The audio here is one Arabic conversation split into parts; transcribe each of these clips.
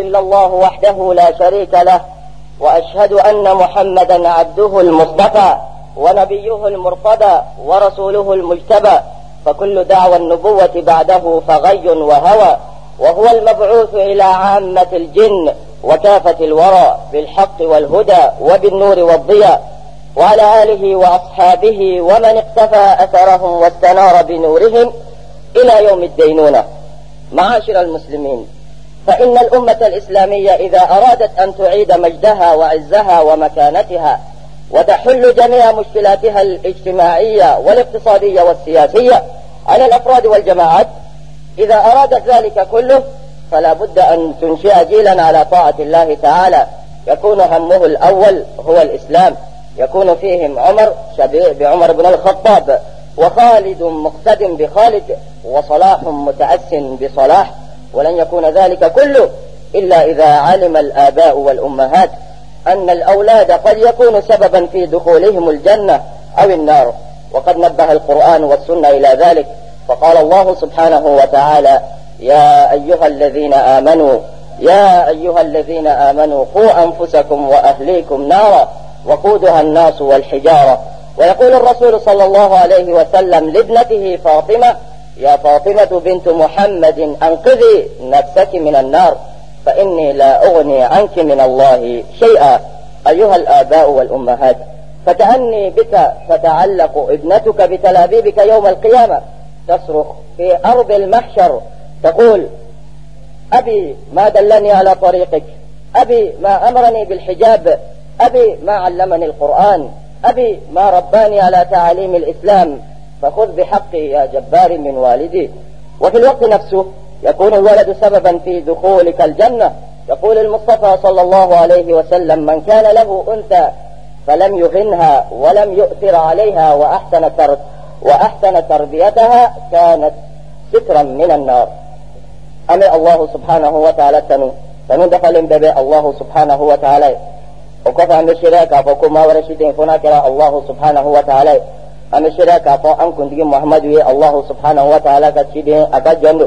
إلا الله وحده لا شريك له وأشهد أن محمدا عبده المصطفى ونبيه المرتضى ورسوله المجتبى فكل دعوى النبوة بعده فغي وهوى وهو المبعوث إلى عامة الجن وكافة الورى بالحق والهدى وبالنور والضياء وعلى آله وأصحابه ومن اقتفى أثرهم واستنار بنورهم إلى يوم الدينونة. معاشر المسلمين فإن الأمة الإسلامية إذا أرادت أن تعيد مجدها وعزها ومكانتها وتحل جميع مشكلاتها الاجتماعية والاقتصادية والسياسية على الأفراد والجماعات إذا أرادت ذلك كله فلا بد أن تنشئ جيلا على طاعة الله تعالى. يكون همه الأول هو الإسلام. يكون فيهم عمر شبيه بعمر بن الخطاب وخالد مقتد بخالد وصلاح متأس بصلاح. ولن يكون ذلك كله إلا إذا علم الآباء والأمهات أن الأولاد قد يكون سببا في دخولهم الجنة أو النار. وقد نبه القرآن والسنة إلى ذلك. فقال الله سبحانه وتعالى يا أيها الذين آمنوا يا أيها الذين آمنوا قوا أنفسكم وأهليكم نارا وقودها الناس والحجارة. ويقول الرسول صلى الله عليه وسلم لابنته فاطمة يا فاطمة بنت محمد أنقذي نفسك من النار فإني لا أغني عنك من الله شيئا أيها الآباء والأمهات. فتأني بك تتعلق ابنتك بتلابيبك يوم القيامة. تصرخ في أرض المحشر تقول أبي ما دلني على طريقك أبي ما أمرني بالحجاب أبي ما علمني القرآن أبي ما رباني على تعاليم الإسلام. فخذ بحقي يا جبار من والدي. وفي الوقت نفسه يكون الولد سببا في دخولك الجنة. يقول المصطفى صلى الله عليه وسلم من كان له أنثى فلم يهنها ولم يؤثر عليها وأحسن ترب وأحسن تربيتها كانت سترا من النار. أمي الله سبحانه وتعالى تنو تنو دخل ببي الله سبحانه وتعالى. وكفى أمي شراكا فكما ورشدين فناكرا الله سبحانه وتعالى. أمي شراكا فأن كنت محمد الله سبحانه وتعالى كتشدين أكجندو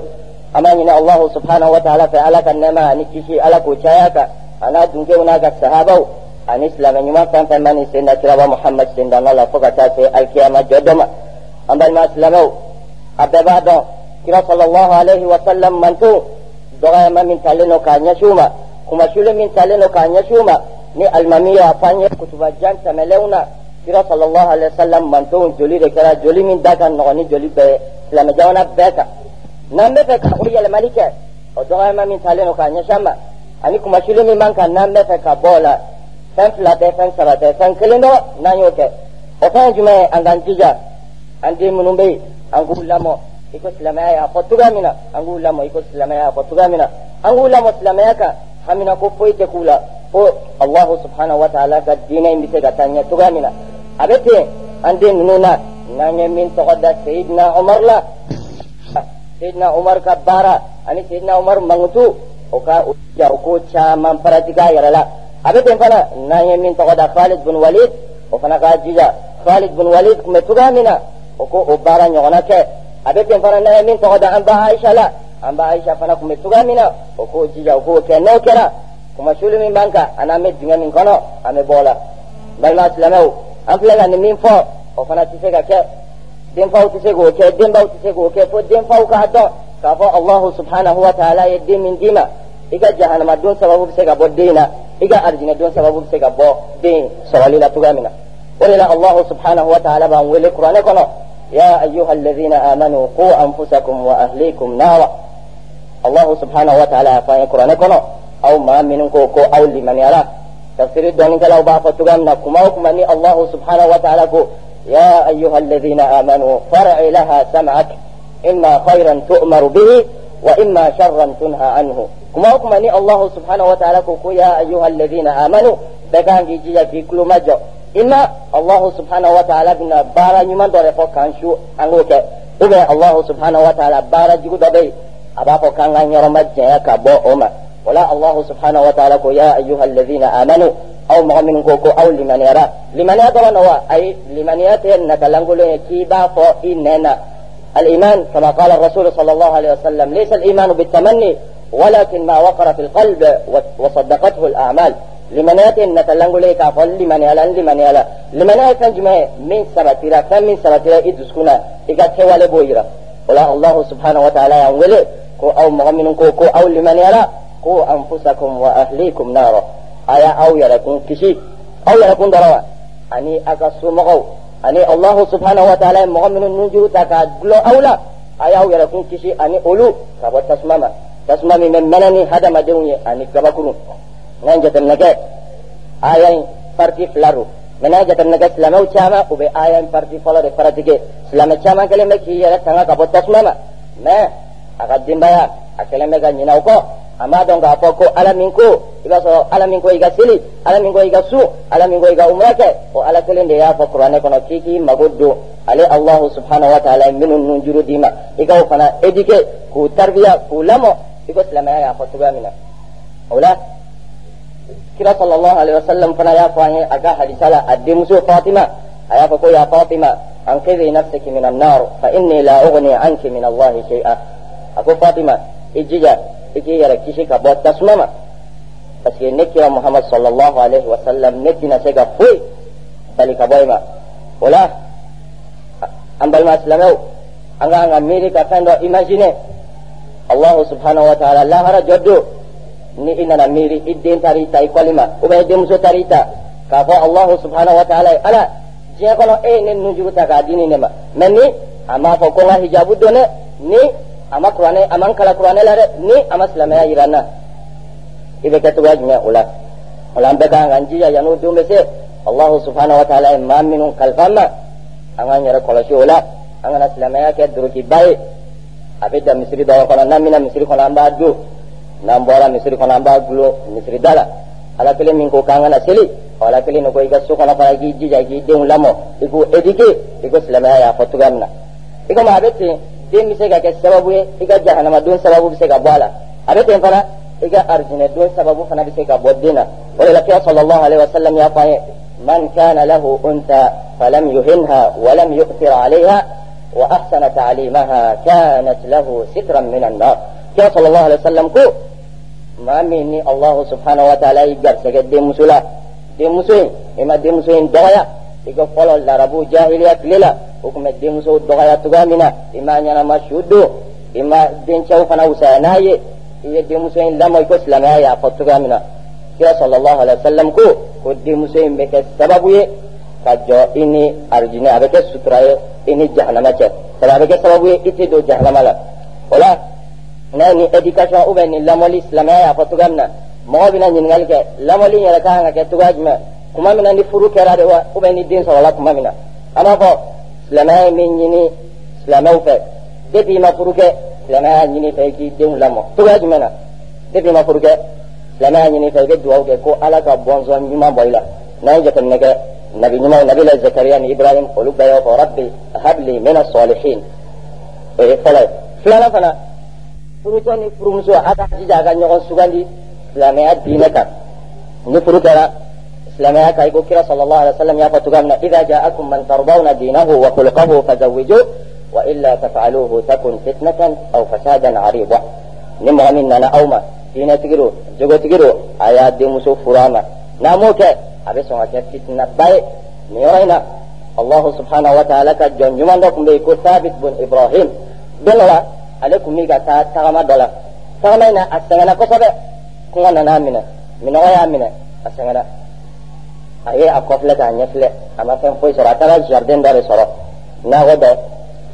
أما إن الله سبحانه وتعالى في على كنما نكشي على كوشاياك أنا دنجي هناك الصحابة. أن إسلام يما كان فمن سنة كرا محمد سنة الله فوق تاسي الكيامة جدما أما ما إسلامه أبدا كرا صلى الله عليه وسلم من تو؟ دعا ما من تلنو كان يشوما كما شول من تلنو كان يشوما ni almamiya afanye kutuba jan tamelewna kira sallallahu alaihi wasallam manto joli de kera joli min daga no ni joli be islam jawana beka. Nan bɛ fɛ ka o yɛlɛmali kɛ o dɔgɔyama min talen don k'a ɲɛsin ma ani kumasuli min man kan n'an bɛ fɛ ka bɔ o la fɛn fila tɛ fɛn saba tɛ fɛn kelen dɔ n'an y'o kɛ o fɛn ye jumɛn ye an k'an jija an den minnu bɛ yen an k'u lamɔ i ko silamɛya y'a fɔ cogoya min na an k'u lamɔ i ko silamɛya y'a fɔ cogoya min na an k'u lamɔ silamɛya kan hamina ko foyi tɛ k'u la fo alahu subhanahu wa ta'ala ka diinɛ in bɛ se ka taa ɲɛ cogoya min na a bɛ ten an den ninnu na n'an ye min tɔgɔ da seyidina umar la sayyidina umar ka baara ani sayyidina umar mangutu o ka ja ko caman paratiga yɛrɛ la a bɛ fana n'an ye min tɔgɔ da khalid bin walid o fana ka jija khalid bin walid tun bɛ cogoya min na o ko o baara ɲɔgɔnna a fana n'an ye min tɔgɔ da an aisha la an ba aisha fana tun bɛ cogoya min na o k'o jija o k'o kɛ n'o kɛra kuma sulu min b'an kan ani an bɛ dingɛ min kɔnɔ an bɛ bɔ o an filɛ ka nin min fɔ o fana tɛ se ka kɛ denfaw tɛ se k'o kɛ denbaw tɛ se k'o kɛ fo denfaw k'a dɔn k'a fɔ allahu subhanahu wa ta'ala ye den min d'i ma i ka jahanama don sababu bɛ se ka bɔ den na i ka arijinɛ don sababu bɛ se ka bɔ den sɔrɔli la cogoya min na o de la allahu subhanahu wa ta'ala b'an wele kuranɛ kɔnɔ ya ayyuha alladhina amanu qu anfusakum wa ahlikum nara allahu subhanahu wa ta'ala y'a fɔ an ye kuranɛ kɔnɔ aw maa minnu ko ko aw limaniyara min na kuma o kuma ni allahu subhanahu wa ta'ala ko يا أيها الذين آمنوا فرع لها سمعك. إما خيرا تؤمر به وإما شرا تنهى عنه. كما أكمني الله سبحانه وتعالى كوكو يا أيها الذين آمنوا بكان جيجي في كل مجو. إما الله سبحانه وتعالى بنا بارا يمن دور فوكان شو أنوك إذا الله سبحانه وتعالى بارا جيكو دبي أبا فوكان يرمج جيكا بو أما ولا الله سبحانه وتعالى يا أيها الذين آمنوا أو مؤمن كوكو أو لمن يرى. لمن يرى نوا أي لمن يأتي نتلنقل كيبا فإننا الإيمان كما قال الرسول صلى الله عليه وسلم ليس الإيمان بالتمني ولكن ما وقر في القلب وصدقته الأعمال. k'a fɔ limaniyala n limaniyala limaniya ye fɛn jumɛn ye min sabatira fɛn min sabatira i dusukun i ka kɛwale b'o yira o la allahu subhanahu wa ta'ala y'an wele ko ku anfusakum wa ahlikum nara aya aw kishi kisi aw yalakun darawa ani aga ani allah subhanahu wa ta'ala mu'minun nunjuru taka aula awla aya aw yalakun kisi ani ulu kabo tasmama. Tasmami men manani hada madunye ani kabakunu nan jatan nage aya parti flaru. Mena jatan nage silamaw chama ube aya parti folo de selama silama chama kele me ki tanga kabo tasmama. Me aga dimbaya akele mega nyina uko bɛ ka ɲinɛ o kɔ a m'a dɔn k'a fɔ ko ala min ko i b'a sɔrɔ ala ko ka ala ko i ka su ala min ko i ka umra kɛ o ala kelen de y'a fɔ kuranɛ don ale allahu subhanahu wa ta'ala ye minnu nun juru d'i k'u tarbiya k'u lamɔ i ko y'a fɔ cogoya min na kira sallallahu alaihi wasallam fana ya fanye aga hadisala adde muso fatima. Aya ko ya fatima an kidhi nafsiki min an-nar fa inni la ughni anki min Allah shay'a ako fatima ijija iji yara kishi ka bot tasmama parce que ne kira muhammad sallallahu alaihi wasallam ne tina se ga foy bali ka boyma wala an balma islamau an ga nga miri ka fendo imagine Allah subhanahu wa ta'ala la hara joddo ni i nana miiri i den tarita i kolima ou bien i denmuso tarita k'a fɔ allahu subhanahu wa ta'ala ye ala diɲɛ kɔnɔ e ye ne nujuru ta k'a di ni ne ma mɛ ni a m'a fɔ ko n ka hijabu don dɛ ni a ma kuranɛ a ma n kala kuranɛ la dɛ ni a ma silamɛya yira n na i bɛ kɛ cogoya jumɛn o la o la an bɛɛ kan k'an jija yanni o don bɛ se allahu subhanahu wa ta'ala ye maa minnu kalifa n ma an k'an yɛrɛ kɔlɔsi o la an kana silamɛya kɛ dorokiba ye a bɛ dan misiri dɔw kɔnɔ n'an bɛna misiri kɔnɔ an b'a don n'an bɔra misiri kɔnɔ an b'a gulo misiri da la ala kelen min ko k'an kana seli ɔ ala kelen ko i ka so kɔnɔ fana i k'i jija i k'i denw lamɔ i k'u éduquer i ko silamɛya y'a fɔ cogoya min na i komi a bɛ ten den bɛ se ka kɛ sababu ye i ka jahanama don sababu bɛ se ka bɔ a la a bɛ ten fana i ka arijinɛ don sababu fana bɛ se ka bɔ den na o de la kira sallallahu alaihi wa sallam y'a fɔ an ye man kana lahu unta falam yuhinha walam yu'thir alaiha wa ahsana ta'limaha kanat lahu sitran min an-nar kira sallallahu alaihi wa sallam ko maa min ni allahu subhanahu wa ta'ala y'i garisɛgɛ denmuso la denmuso in i ma denmuso in dɔgɔya i ka fɔlɔ larabu jahiliya tile la o tun bɛ denmuso dɔgɔya cogoya min na i ma ɲɛnama su don i ma dencɛw fana wusaya n'a ye i ye denmuso in lamɔ i ko silamɛya y'a fɔ cogoya min na kira sallallahu alaihi wa sallam ko ko denmuso in bɛ kɛ sababu ye ka jɔ i ni arijinɛ a bɛ kɛ ye i ni jahanama cɛ sabu a bɛ kɛ sababu ye i tɛ don jahanama la o n'a jumɛn kuma ni furu kɛra de wa ni den silamɛya in bɛ ɲini silamɛw fɛ depuis i ma furu kɛ silamɛya y'a ɲini fɛ i k'i denw lamɔ cogoya jumɛn na depuis i ma furu kɛ silamɛya y'a ɲini fɛ i bɛ dugawu kɛ ko ala ka bɔnsɔn ɲuman bɔ i la n'an ye jateminɛ kɛ nabi ɲumanw nabi la zakariya ni ibrahim olu bɛɛ y'o fɔ rabbi habli mina salihin o ye fɔlɔ ye filanan fana furucɛ ni furumuso a ka jija a ka ɲɔgɔn sugandi silamɛya diinɛ kan ni furu kɛra لما يكايقو كرا صلى الله عليه وسلم يا فتقامنا إذا جاءكم من ترضون دينه وخلقه فزوجوا وإلا تفعلوه تكن فتنة أو فسادا عريضا. نمع منا نأوما دينا تقروا جوغو تقروا آيات دي مسوف فرانا. ناموك. أبسوا أكيد فتنة باي. نيوينا الله سبحانه وتعالى كجون جمان لكم بيكو ثابت بن إبراهيم. بلغا عليكم ميغا تغمى دولا. تغمينا أستغنى قصبه كنغنى نامنا من غير أمنا أستغنى a ye a kɔfilɛ k'a ɲɛfilɛ a ma fɛn foyi sɔrɔ a taara jardin dɔ de sɔrɔ nakɔ dɔ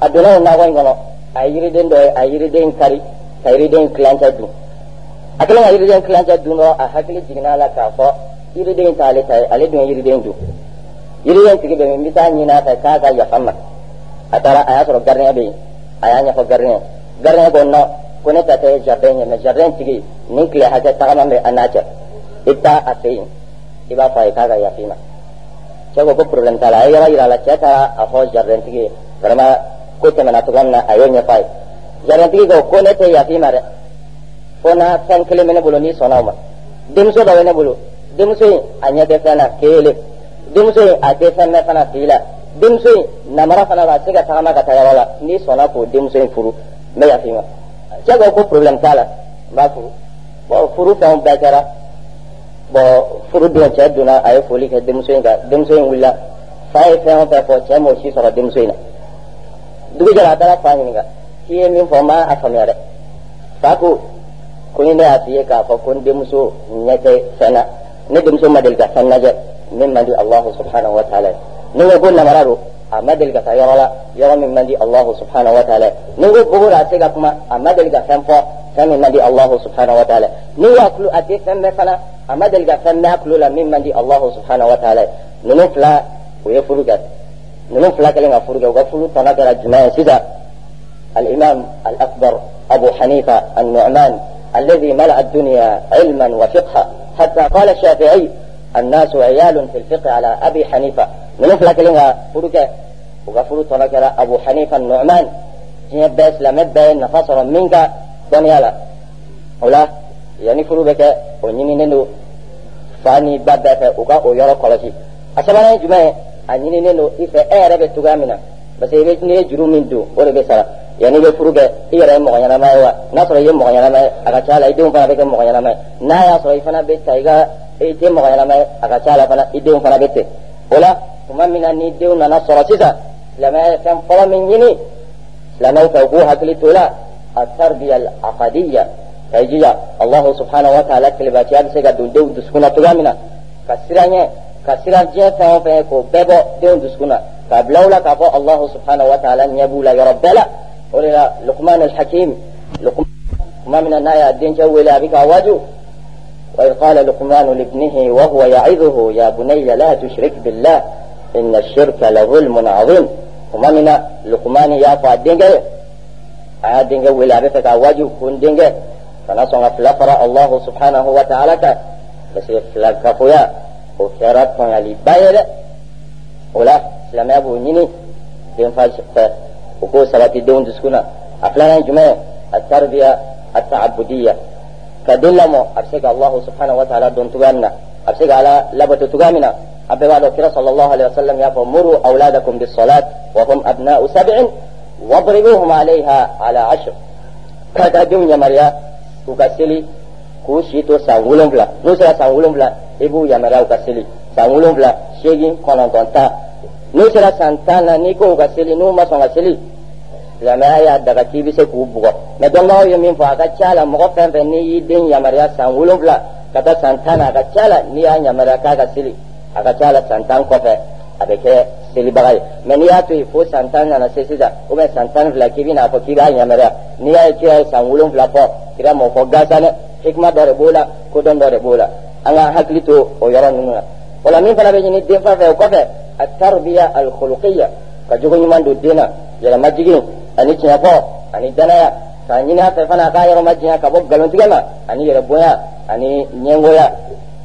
a donna o nakɔ in kɔnɔ a ye yiriden dɔ ye a yiriden kari ka yiriden kilancɛ dun a kɛlen ka yiriden kilancɛ dun dɔrɔn a hakili jiginna a la k'a fɔ yiriden t'ale ta ye ale dun ye yiriden dun yiriden tigi bɛ min n bɛ taa ɲini a fɛ k'a ka yafa n ma a taara a y'a sɔrɔ gardien bɛ yen a y'a ɲɛfɔ gardien gardien ko non ko ne ta tɛ jardin ye mais jardin tigi. Nin tile hakɛ tagama bɛ an n'a cɛ i bɛ taa a fɛ yen iba kaga yaqina isagoo ku problemtala yara ilaalacha kara afoo jarrentigi vraiment ku temena tuganna ayonya fai jarrentigi go kone te yaqimare fona san kele mene bolo ni sonauma demso da wene bolo demso in anya te sana kele demso in ate sana fana fila demso in namara fana ba se ka tagama ka tayara la ni sona ko demso in furu me yaqima isagoo ku problem tala ba furu bon furu fɛnw bɛɛ kɛra bon furu don cɛ donna a ye foli kɛ denmuso in kan denmuso in wulila. Fa ye fɛn o fɛn fɔ cɛ m'o si sɔrɔ denmuso in na. Dugu jɛra a taara fa ɲininka k'i ye min fɔ n m'a faamuya dɛ. Fa ko ko ni ne y'a f'i ye k'a fɔ ko n denmuso ɲɛ tɛ fɛn na. Ne denmuso ma deli ka fɛn lajɛ min man di alahu subhanahu wa taala ye. Ni n ko ko namara don أمدل كثيرا لا يرى من مندي الله سبحانه وتعالى. نقول بقول أسيقكما أمدل كثيرا فم فمن مندي الله سبحانه وتعالى. نقول أدي فم مثلا أمدل كثيرا ما أكل لا من مندي الله سبحانه وتعالى. ننفلا ويفرق ننفلا كلمة فرجة وغفر تنقل الجماعة سيدا. الإمام الأكبر أبو حنيفة النعمان الذي ملأ الدنيا علما وفقها. حتى قال الشافعي الناس عيال في الفقه على أبي حنيفة. ninnu fila kɛlen ka furu kɛ u ka furu tɔnɔ kɛra abu hanifa nu'man. Diɲɛ bɛɛ silamɛ bɛɛ ye nafa sɔrɔ min ka dɔnniya la o la yanni furu bɛ kɛ o oh, ɲininen don fa ni ba bɛɛ fɛ u ka o yɔrɔ kɔlɔsi a sabanan ye jumɛn ye a ɲininen don i fɛ e yɛrɛ bɛ cogoya min na parce que i bɛ n'i eh, oh, ye ah, eh, juru min don o de bɛ sara yanni i bɛ furu kɛ i yɛrɛ ye mɔgɔ ɲɛnama ye wa n'a sɔrɔ i ye mɔgɔ ɲɛnama ye a ka ca la i denw fana bɛ kɛ mɔgɔ ɲɛnama ye n'a y'a sɔrɔ i fana bɛ ta eh, i ka i tɛ mɔgɔ ɲɛnama ye a ka ca la fana i denw fana bɛ ten o la tuma min na ni denw nana sɔrɔ sisan silamɛya ye fɛn fɔlɔ min ɲini silamɛw fɛ u k'u hakili to la a tarbiya akadiya ka i jija allahu subhanahu wa ta'ala kelebaciya bɛ se ka don denw dusukun na cogoya min na ka siran ɲɛ ka siran diɲɛ fɛn o fɛn ye k'o bɛɛ bɔ denw dusukun na k'a bila u la k'a fɔ allahu subhanahu wa ta'ala ɲɛ b'u la yɔrɔ bɛɛ la ولنا لقمان الحكيم لقمان من النايا الدين جولا بك واجو وإذ قال لقمان لابنه وهو يعظه يا بني لا تشرك بالله إن الشرك لظلم عظيم. من لقمان يا الدين جولا بك واجو كون جاي فنصر فلفر الله سبحانه وتعالى بس فلكفويا وكرات من البايل ولا سلام أبو نيني دين فاش وكو صلاة الدون تسكنا أفلانا جماعة التربية التعبدية. كدلمو أبسك الله سبحانه وتعالى دون تغامنا أبسك على لبة تغامنا أبي بعد كرا صلى الله عليه وسلم يقول مروا أولادكم بالصلاة وهم أبناء سبع واضربوهم عليها على عشر. كذا يا مريا وكسلي كوشيتو سانغولون بلا نوسرا سانغولون بلا إبو يا مريا وكسلي. سانغولون بلا شيجين كونان كونتا n'u sera san tan na n'i silamɛya y'a daga k'i bɛ se k'u bugɔ mɛ dɔnbagaw ye min fɔ a ka ca la mɔgɔ fɛn fɛn n'i y'i den yamaruya san wolonfila ka taa san tan na a ka ca la n'i y'a yamaruya k'a ka seli a ka ca la san tan kɔfɛ a bɛ kɛ selibaga ye mɛ n'i y'a to yen fo san tan nana se sisan ubiyɛn san tan ni fila k'i bɛna fɔ k'i b'a yamaruya n'i y'a ye kira ye san wolonfila fɔ kira m'o fɔ gansan dɛ hikima dɔ de b'o la kodɔn dɔ de b'o la an ka hakili to o yɔrɔ ninnu na o la min fana bɛ ɲini den fan fɛ o kɔfɛ a taribiya alikolokiya ka jogo ɲuman don den na yɛlɛmajigin ani tiɲɛ fɔ ani danaya ka ɲini a fɛ fana a k'a yɔrɔ majanya ka bɔ galontigɛ ma ani yɛrɛbonya ani ɲɛngoya.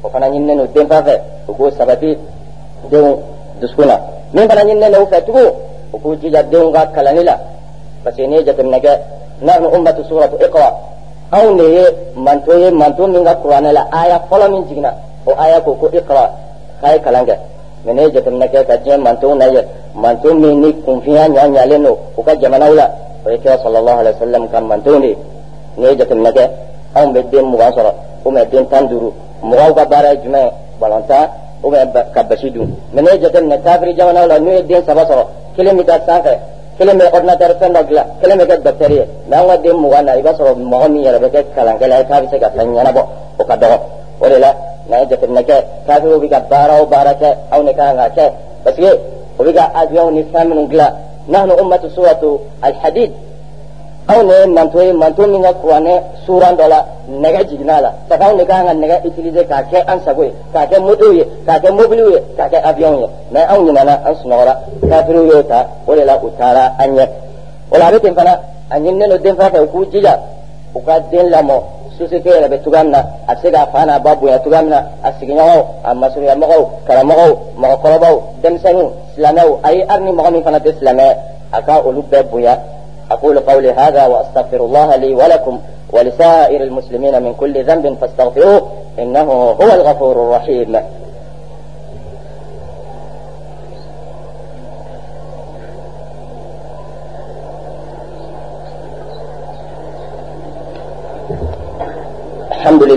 O fana ɲininen don denfa fɛ u k'o sabati denw dusukun na. Min fana ɲininen don u fɛ tugun u k'u jija denw ka kalanni la. Parce que n'i ye jateminɛ kɛ nahnu ummatu suratu iqra. Anw de ye manto ye manto min ka kuranɛ la aya fɔlɔ min jiginna. O aya ko ko iqra k'a ye kalan kɛ jateminɛ kɛ ka diɲɛ mantonw lajɛ manton min ni kunfinya ɲɔ ɲalen don u ka jamanaw la o ye kira sɔlɔlɔhu alayhi wa sallam ka mantonw de ye ne ye jateminɛ kɛ anw bɛ den mugan sɔrɔ ou bien den tan duuru mɔgɔw ka baara ye jumɛn ye balɔntan ou bien ka basi dun mɛ ne ye jateminɛ kafiri jamanaw la n'u ye den saba sɔrɔ kelen bɛ taa sanfɛ kelen bɛ ordinateur fɛn dɔ dilan kelen bɛ kɛ docteur ye mɛ an ka den mugan na i b'a sɔrɔ mɔgɔ min yɛrɛ bɛ kɛ kalankɛla ye k'a bɛ se ka fɛn ɲɛnabɔ o ka dɔgɔ o de la na jateminɛ kɛ kafiriw bɛ ka baara o baara kɛ aw ne kan ka kɛ parce que o bɛ ka ni fɛn minnu nahnu ummatu suratu alhadid. Aw ne ye manto ye manto min ka kuranɛ suran dɔ la nɛgɛ jiginna la saka anw de kan ka nɛgɛ k'a kɛ an sago ye k'a kɛ motow ye k'a kɛ mobiliw ye k'a kɛ avion ye mais anw ɲinɛna an sunɔgɔra kafiriw y'o ta o de la u taara an ɲɛ o la a fana a ɲininen don den fɛn fɛ u k'u jija u ka den lamɔ société yɛrɛ bɛ cogoya min na a bɛ se k'a fa n'a ba bonya cogoya min na a masurunyamɔgɔw karamɔgɔw mɔgɔkɔrɔbaw denmisɛnninw silamɛw a ye hali ni mɔgɔ min fana tɛ silamɛ a ka olu bɛɛ bonya أقول قولي هذا وأستغفر الله لي ولكم ولسائر المسلمين من كل ذنب فاستغفروه إنه هو الغفور الرحيم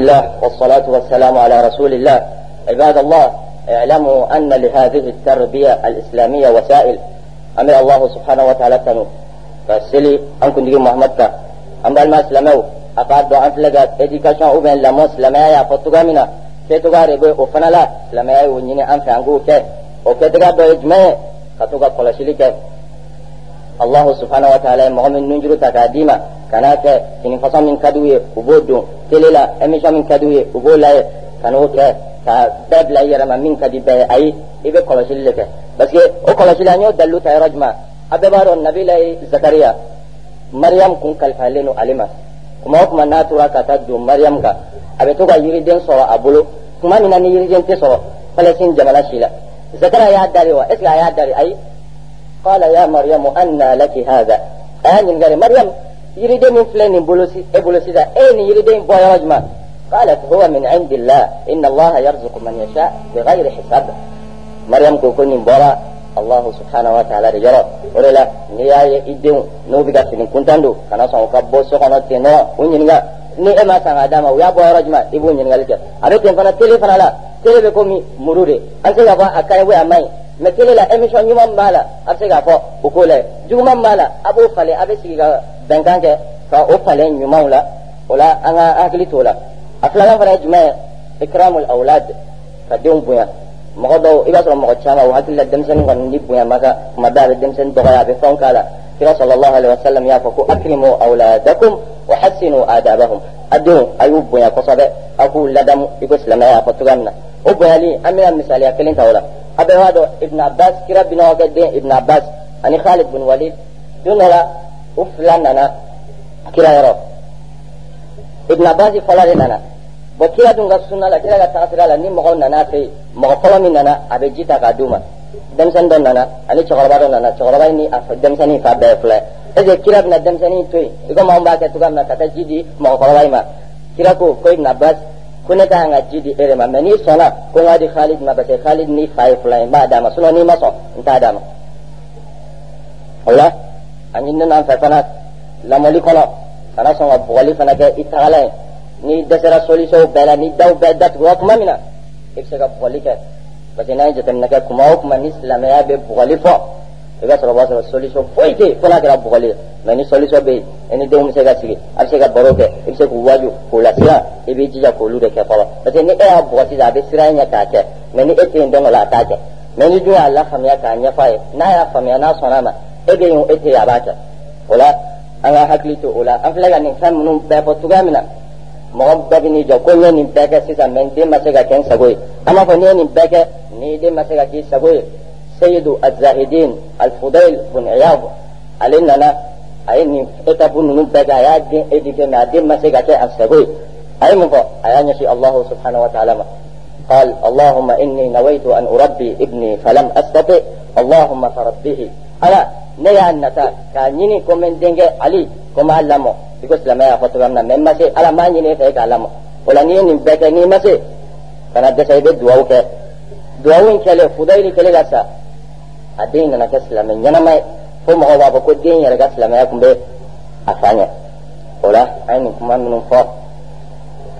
الله والصلاة والسلام على رسول الله. عباد الله اعلموا أن لهذه التربية الإسلامية وسائل. أمر الله سبحانه وتعالى تنو فسلي أنكم دي محمد كا أم ما سلموا أقاد أن فلقات إديكاشن أوبن لما سلمها يا فتوغا منا. كتوغا ربي أفنا لا سلمها ونيني أنفع أنقو كي. وكتوغا بإجمع كتوغا قلشلي كي allahu subhanahu wa ta'ala mɔgɔ min nunjuru ta k'a d'i ma kana kɛ fini fasɔn min ka d'u ye u b'o don tele la émission min ka d'u ye u b'o lajɛ ka n'o kɛ ka bɛɛ bila i yɛrɛ ma min ka di bɛɛ ye ayi i bɛ kɔlɔsili de kɛ parce que o kɔlɔsili an y'o dalilu ta yɔrɔ jumɛn a bɛɛ b'a dɔn nabilayi zakariya mariam kun kalifalen don ale ma kuma o kuma n'a tora ka taa don mariam kan a bɛ to ka yiriden sɔrɔ a bolo tuma min na ni yiriden tɛ sɔrɔ palestine jamana si la zakariya y'a dari wa est ce que a y'a dari ayi قال يا مريم أنى لك هذا. أني قال مريم يريدين من فلان بولوسي بولوسي ذا؟ أين يريدين؟ بويا رجما قالت هو من عند الله. إن الله يرزق من يشاء بغير حساب. مريم كوكوني بورا الله سبحانه وتعالى رجرا وللا نياي إدين نو بيغا سنين كنتاندو كنا سوى كبو سوكنا تينو ونينغا ni e ma sanga dama u y'a bɔ yɔrɔ jumɛn i b'o ɲininkali kɛ a bɛ ten fana tele fana la tele bɛ komi muru de an se k'a fɔ a ka ɲi a man ɲi mɛ tele la émission ɲuman b'a la a bɛ se k'a fɔ o ko lajɛ juguman b'a la a b'o falen a bɛ sigi ka bɛnkan kɛ ka o falen ɲumanw la. O la an ka hakili t'o la. A filanan fana ye jumɛn ye ikramul awlad ka denw bonya mɔgɔ dɔw i b'a sɔrɔ mɔgɔ caman o hakili la denmisɛnnin kɔni ni bonya ma kan kuma bɛɛ a bɛ denmisɛnnin dɔgɔya a bɛ fɛnw k'a la. Kira sallallahu alaihi wasallam y'a fɔ ko akrimu awladakum wa hassinu adabahum. A denw a y'u bonya kosɛbɛ a k'u ladamu i ko silamɛya y'a fɔ cogoya min na o bonyali an bɛna misaliya kelen ta o la a bɛɛ b'a dɔn ibn abbas kira binɔgɔ kɛ den ibn abbas ani khalid bin walid don dɔ la u fila nana kira yɔrɔ ibn abbas fɔlɔ de nana. Bɔn kira dun ka sunna la kira ka tagasira la ni mɔgɔw nana fɛ yen mɔgɔ fɔlɔ min nana a bɛ ji ta k'a d'u ma. Denmisɛnnin dɔ nana ani cɛkɔrɔba dɔ nana cɛkɔrɔba ni a denmisɛnnin fa bɛɛ ce que kira bɛna denmisɛnnin to yen? I komi anw b'a kɛ cogoya min na ka taa ji di mɔgɔkɔrɔba in ma. Kira ko ko ibn abbas ko ne ka kan ka ji di e ma. Mɛ n'i sɔnna ko n di khalid ma parce khalid ni fa ye fila ye b'a d'a ma sinon n'i ma sɔn n t'a d'a ma o la a ɲininen an fɛ fana lamɔli kɔnɔ kana sɔn ka bugɔli fana kɛ i n'i dɛsɛra solution bɛɛ la ni daw bɛɛ datugura tuma min na i bɛ se ka bugɔli kɛ parce que n'an kuma o kuma ni silamɛya bɛ bugɔli fɔ i b'a sɔrɔ o b'a sɔrɔ solution foyi tɛ yen fo n'a kɛra bugɔli ye mɛ ni solution bɛ yen i ni denw bɛ se ka sigi a bɛ se ka baro kɛ i bɛ se k'u waju k'u lasiran i b'i jija k'olu de kɛ fɔlɔ parce que ni e y'a bugɔ sisan a bɛ siran ɲɛ k'a kɛ mɛ ni e tɛ yen don la a t'a kɛ mɛ ni dun y'a lafaamuya k'a ɲɛfɔ a ye n'a y'a faamuya n'a sɔnna a ma e bɛ yen e tɛ yen a b'a kɛ o la an ka hakili to o la an filɛ ka nin fɛn ninnu bɛɛ fɔ cogoya min na. Mɔgɔ bɛɛ bɛ n'i jɔ ko n ye nin bɛɛ kɛ sisan mɛ n den ma se ka kɛ n sago ye. An b'a fɔ n'i ye nin bɛɛ kɛ ni den ma se ka k'i sago ye seyidu azahidin alfudail bun iyab ale nana a ye nin etape ninnu bɛɛ kɛ a y'a den éduqué mɛ a den ma se ka kɛ a sago ye a ye mun fɔ a y'a ɲɛsin allahu subhanahu wa ta'ala ma قال اللهم إني نويت أن أربي ابني فلم أستطع اللهم فربه ألا ne y'a nata k'a ɲini ko n bɛ n denkɛ ali ko n b'a lamɔ i ko silamɛya y'a fɔ cogoya min na mɛ n ma se ala m'a ɲini e fɛ e k'a lamɔ o la n'i ye nin bɛɛ kɛ n'i ma se kana dɛsɛ i bɛ duwawu kɛ duwawu in kɛlen fudayili kɛlen ka sa a den nana kɛ silamɛ ɲɛnama ye fo mɔgɔw b'a fɔ ko den yɛrɛ ka silamɛya tun bɛ a fa ɲɛ o la an ye nin kuma minnu fɔ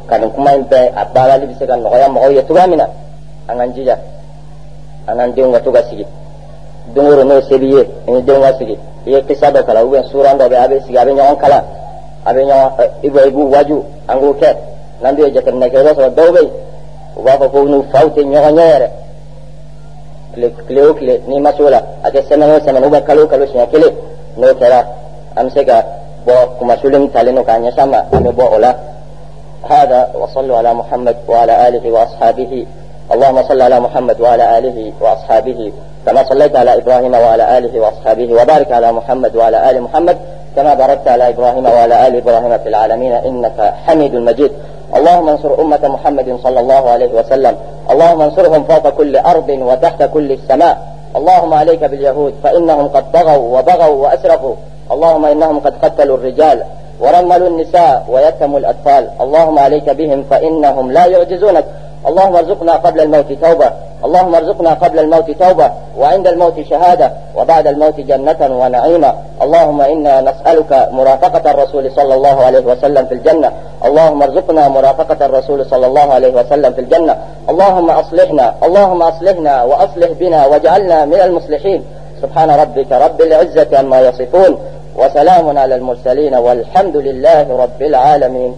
ka nin kuma in bɛɛ a baarali bɛ se ka nɔgɔya mɔgɔw ye cogoya min na an k'an? Jija an k'an denw ka to ka sigi don o don n'o se b'i ye i ni denw ka sigi i ye kisa dɔ kalan ubiyɛn suran dɔ bɛ a bɛ sigi a bɛ ɲɔgɔn kalan a bɛ ɲɔgɔn i bɔ i b'u waju an k'o kɛ n'an ye jateminɛ kɛ i b'a sɔrɔ dɔw bɛ yen u b'a fɔ ko n'u faw tɛ ɲɔgɔn ɲɛ yɛrɛ tile tile o tile n'i ma s'o la a kɛ sɛmɛni o sɛmɛni ubiyɛn kalo o kalo siɲɛ kelen n'o kɛra an bɛ se ka bɔ kumasuli min talen don k'a ɲɛsin an ma an bɛ bɔ o la هذا وصلوا على محمد وعلى آله وأصحابه اللهم صل على محمد وعلى آله وأصحابه كما صليت على إبراهيم وعلى آله وأصحابه وبارك على محمد وعلى آل محمد كما باركت على إبراهيم وعلى آل إبراهيم في العالمين إنك حميد مجيد. اللهم انصر أمة محمد صلى الله عليه وسلم. اللهم انصرهم فوق كل أرض وتحت كل السماء. اللهم عليك باليهود فإنهم قد طغوا وبغوا وأسرفوا. اللهم إنهم قد قتلوا الرجال ورملوا النساء ويتموا الأطفال. اللهم عليك بهم فإنهم لا يعجزونك. اللهم ارزقنا قبل الموت توبة. اللهم ارزقنا قبل الموت توبة وعند الموت شهادة وبعد الموت جنة ونعيما. اللهم إنا نسألك مرافقة الرسول صلى الله عليه وسلم في الجنة. اللهم ارزقنا مرافقة الرسول صلى الله عليه وسلم في الجنة. اللهم أصلحنا اللهم أصلحنا وأصلح بنا واجعلنا من المصلحين. سبحان ربك رب العزة عما يصفون وسلام على المرسلين والحمد لله رب العالمين.